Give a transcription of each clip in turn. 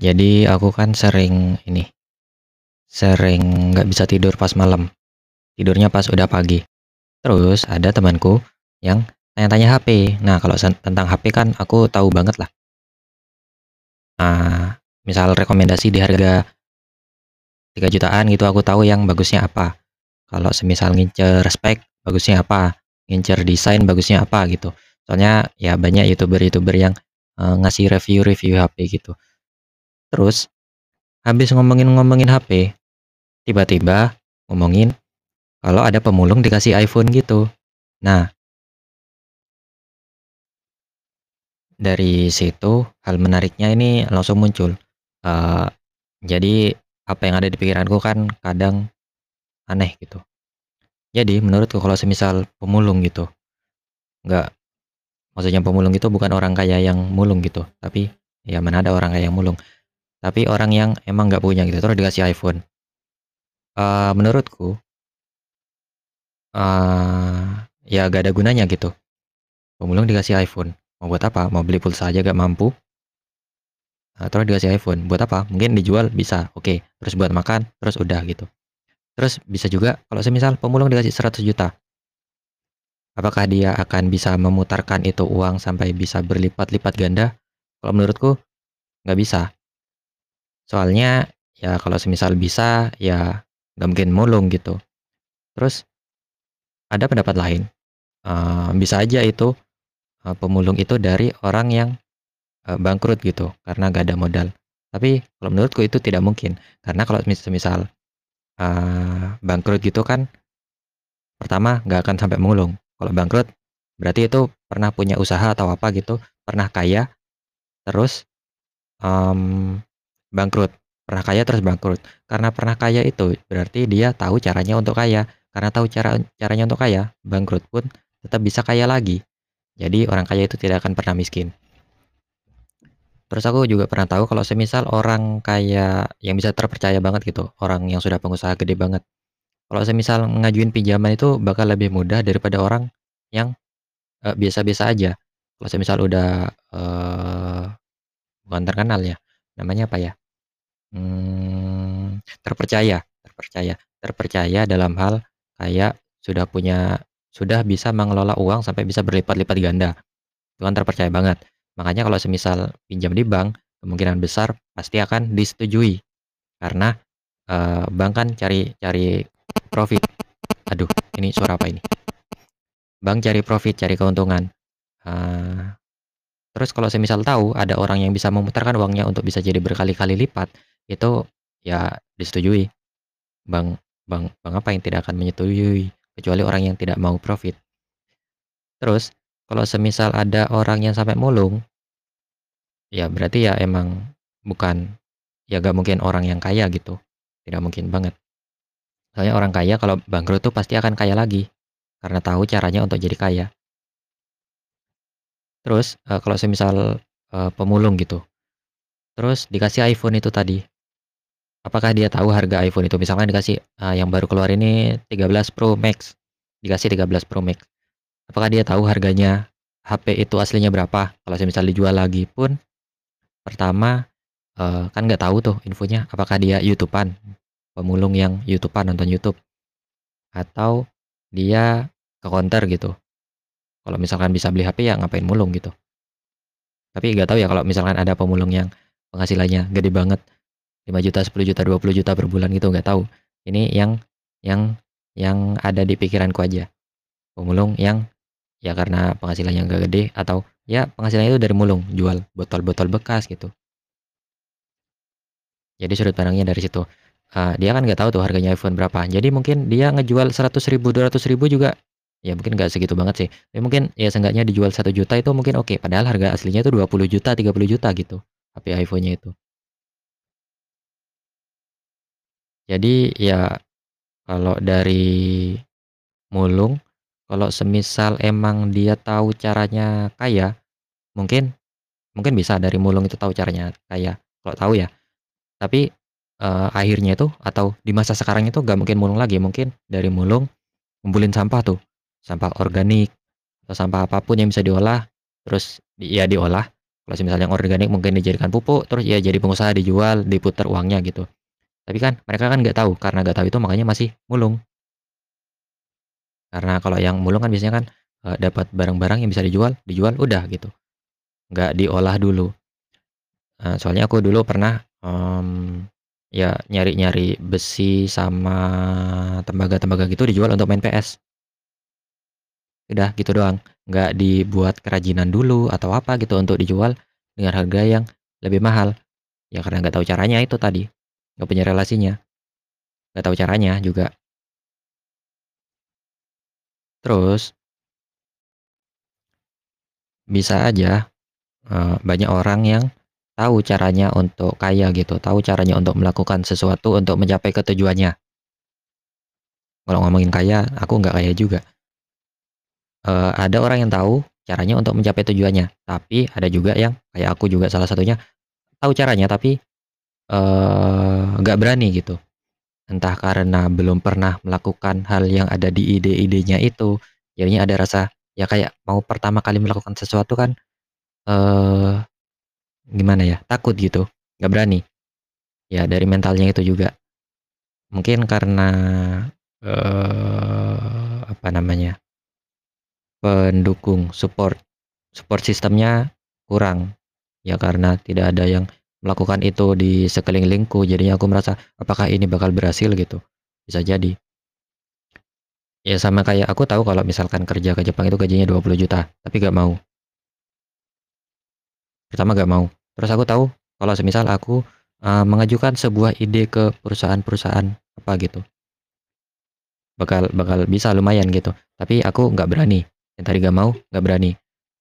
Jadi aku kan sering ini, sering nggak bisa tidur pas malam, tidurnya pas udah pagi. Terus ada temanku yang tanya-tanya HP. Nah, kalau tentang HP kan aku tahu banget lah. Ah, misal rekomendasi di harga 3 jutaan gitu aku tahu yang bagusnya apa. Kalau semisal ngincer spek, bagusnya apa, ngincer desain bagusnya apa gitu. Soalnya ya banyak youtuber-youtuber yang, eee, ngasih review-review HP gitu. Terus habis ngomongin-ngomongin HP, tiba-tiba ngomongin kalau ada pemulung dikasih iPhone gitu. Nah dari situ hal menariknya ini langsung muncul. Eee, jadi apa yang ada di pikiranku kan kadang aneh gitu. Jadi menurutku kalau semisal pemulung gitu, nggak maksudnya pemulung itu bukan orang kaya yang mulung gitu, tapi ya mana ada orang kaya yang mulung, tapi orang yang emang nggak punya gitu terus dikasih iPhone. Eee, menurutku eee, ya nggak ada gunanya gitu. Pemulung dikasih iPhone, mau buat apa? Mau beli pulsa aja nggak mampu. Eee, terus dikasih iPhone, buat apa? Mungkin dijual bisa, oke, terus buat makan, terus udah gitu. Terus bisa juga kalau semisal pemulung dikasih 100.000.000 apakah dia akan bisa memutarkan itu uang sampai bisa berlipat-lipat ganda? Kalau menurutku nggak bisa. Soalnya ya kalau semisal bisa, ya nggak mungkin mulung gitu. Terus ada pendapat lain, eee, bisa aja itu, eee, pemulung itu dari orang yang, eee, bangkrut gitu karena nggak ada modal. Tapi kalau menurutku itu tidak mungkin, karena kalau mis semisal, eee, bangkrut gitu kan pertama nggak akan sampai mulung. Kalau bangkrut berarti itu pernah punya usaha atau apa gitu, pernah kaya, terus, mmm, bangkrut, pernah kaya terus bangkrut. Karena pernah kaya itu berarti dia tahu caranya untuk kaya, karena tahu cara caranya untuk kaya, bangkrut pun tetap bisa kaya lagi. Jadi orang kaya itu tidak akan pernah miskin. Terus aku juga pernah tahu kalau semisal orang kaya yang bisa terpercaya banget gitu, orang yang sudah pengusaha gede banget. Kalau semisal ngajuin pinjaman itu bakal lebih mudah daripada orang yang, eee, biasa-biasa aja. Kalau semisal udah, eee, bukan terkenal ya, namanya apa ya, mmm, terpercaya terpercaya terpercaya dalam hal kayak sudah punya sudah bisa mengelola uang sampai bisa berlipat-lipat ganda. Itu kan terpercaya banget. Makanya kalau semisal pinjam di bank, kemungkinan besar pasti akan disetujui. Karena, eee, bank kan cari cari profit. Aduh, ini suara apa ini? Bank cari profit, cari keuntungan. Eee, terus kalau semisal tahu ada orang yang bisa memutarkan uangnya untuk bisa jadi berkali-kali lipat, itu ya disetujui. Bank bank bank apa yang tidak akan menyetujui, kecuali orang yang tidak mau profit. Terus kalau semisal ada orang yang sampai mulung ya berarti ya emang bukan ya nggak mungkin orang yang kaya gitu, tidak mungkin banget. Soalnya orang kaya kalau bangkrut tuh pasti akan kaya lagi, karena tahu caranya untuk jadi kaya. Terus, eee, kalau semisal, eee, pemulung gitu, terus dikasih iPhone itu tadi, apakah dia tahu harga iPhone itu? Misalkan dikasih, eee, yang baru keluar ini 13 Pro Max, dikasih 13 Pro Max. Apakah dia tahu harganya HP itu aslinya berapa? Kalau semisal dijual lagi pun, pertama, eee, kan nggak tahu tuh infonya, apakah dia YouTube-an, pemulung yang YouTube-an, nonton YouTube, atau dia ke counter gitu. Kalau misalkan bisa beli HP ya ngapain mulung gitu. Tapi nggak tahu ya kalau misalkan ada pemulung yang penghasilannya gede banget, 5.000.000, 10.000.000, 20.000.000 per bulan gitu, nggak tahu. Ini yang yang yang ada di pikiranku aja. Pemulung yang ya karena penghasilannya nggak gede atau ya penghasilannya itu dari mulung, jual botol-botol bekas gitu. Jadi sudut pandangnya dari situ. Eee, dia kan nggak tahu tuh harganya iPhone berapa, jadi mungkin dia ngejual 100.000, 200.000 juga, ya mungkin nggak segitu banget sih, tapi mungkin ya seenggaknya dijual 1.000.000 itu mungkin oke, padahal harga aslinya itu 20.000.000, 30.000.000 gitu, HP iPhone-nya itu. Jadi ya kalau dari mulung, kalau semisal emang dia tahu caranya kaya, mungkin mungkin bisa dari mulung itu tahu caranya kaya, kalau tahu ya. Tapi, eee, akhirnya itu atau di masa sekarang itu nggak mungkin mulung lagi, mungkin dari mulung ngumpulin sampah tuh, sampah organik atau sampah apa pun yang bisa diolah, terus ya diolah, Kalau semisal yang organik mungkin dijadikan pupuk, terus ya jadi pengusaha dijual, diputar uangnya gitu. Tapi kan mereka kan nggak tahu, karena nggak tahu itu makanya masih mulung. Karena kalau yang mulung kan biasanya kan, eee, dapat barang-barang yang bisa dijual, dijual udah gitu, nggak diolah dulu. Eee, soalnya aku dulu pernah, mmm, ya nyari-nyari besi sama tembaga-tembaga gitu dijual untuk main PS. Udah gitu doang, nggak dibuat kerajinan dulu atau apa gitu untuk dijual dengan harga yang lebih mahal. Ya karena nggak tahu caranya itu tadi, nggak punya relasinya, nggak tahu caranya juga. Terus bisa aja, eee, banyak orang yang tahu caranya untuk kaya gitu, tahu caranya untuk melakukan sesuatu untuk mencapai ke tujuannya. Kalau ngomongin kaya, aku nggak kaya juga. Eee, ada orang yang tahu caranya untuk mencapai tujuannya, tapi ada juga yang kayak aku juga salah satunya, tahu caranya tapi, eee, nggak berani gitu. Entah karena belum pernah melakukan hal yang ada di ide-idenya itu, jadinya ada rasa ya kayak mau pertama kali melakukan sesuatu kan, eee, gimana ya, takut gitu, nggak berani. Ya dari mentalnya itu juga. Mungkin karena, eee, apa namanya pendukung, support support sistemnya kurang. Ya karena tidak ada yang melakukan itu di sekelilingku, jadinya aku merasa, apakah ini bakal berhasil gitu, bisa jadi. Ya sama kayak aku tahu kalau misalkan kerja ke Jepang itu gajinya 20.000.000 tapi nggak mau. Pertama nggak mau, terus aku tahu kalau semisal aku, eee, mengajukan sebuah ide ke perusahaan-perusahaan apa gitu bakal bakal bisa lumayan gitu, tapi aku nggak berani, yang tadi nggak mau, nggak berani.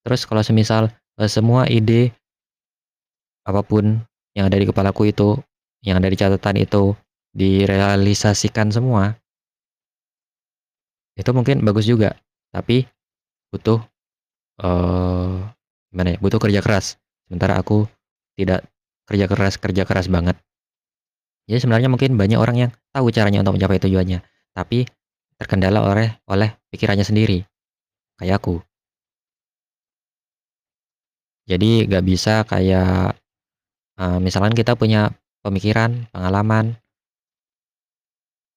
Terus kalau semisal, eee, semua ide apa pun yang ada di kepalaku itu, yang ada di catatan itu, direalisasikan semua itu mungkin bagus juga, tapi butuh, eee, gimana ya, butuh kerja keras. Sementara aku tidak kerja keras kerja keras banget. Jadi sebenarnya mungkin banyak orang yang tahu caranya untuk mencapai tujuannya, tapi terkendala oleh oleh pikirannya sendiri, kayak aku. Jadi nggak bisa kayak, eee, misalkan kita punya pemikiran, pengalaman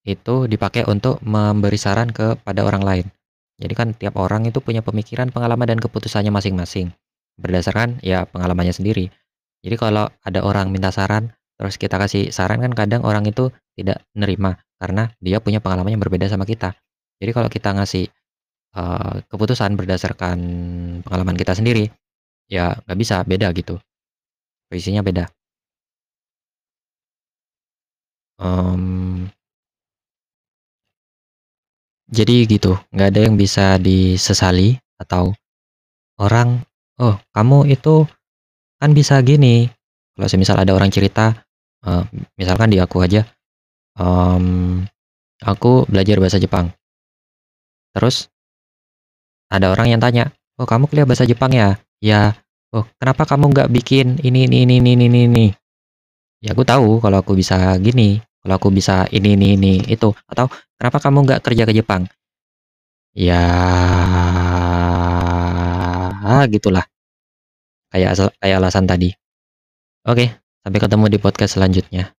itu dipakai untuk memberi saran kepada orang lain. Jadi kan tiap orang itu punya pemikiran, pengalaman, dan keputusannya masing-masing, berdasarkan ya pengalamannya sendiri. Jadi kalau ada orang minta saran, terus kita kasih saran kan kadang orang itu tidak nerima, karena dia punya pengalaman yang berbeda sama kita. Jadi kalau kita ngasih, eee, keputusan berdasarkan pengalaman kita sendiri, ya nggak bisa, beda gitu, visinya beda. Mmm. Jadi gitu, nggak ada yang bisa disesali atau orang, "Oh kamu itu kan bisa gini." Kalau semisal ada orang cerita, eee, misalkan di aku aja, mmm, aku belajar bahasa Jepang. Terus ada orang yang tanya, "Oh kamu kuliah bahasa Jepang ya?" "Iya." "Oh kenapa kamu nggak bikin ini ini ini ini ini ini?" Ya aku tahu kalau aku bisa gini, kalau aku bisa ini ini ini itu, atau, "Kenapa kamu nggak kerja ke Jepang?" Ya gitulah. Kayak kayak alasan tadi. Oke, sampai ketemu di podcast selanjutnya.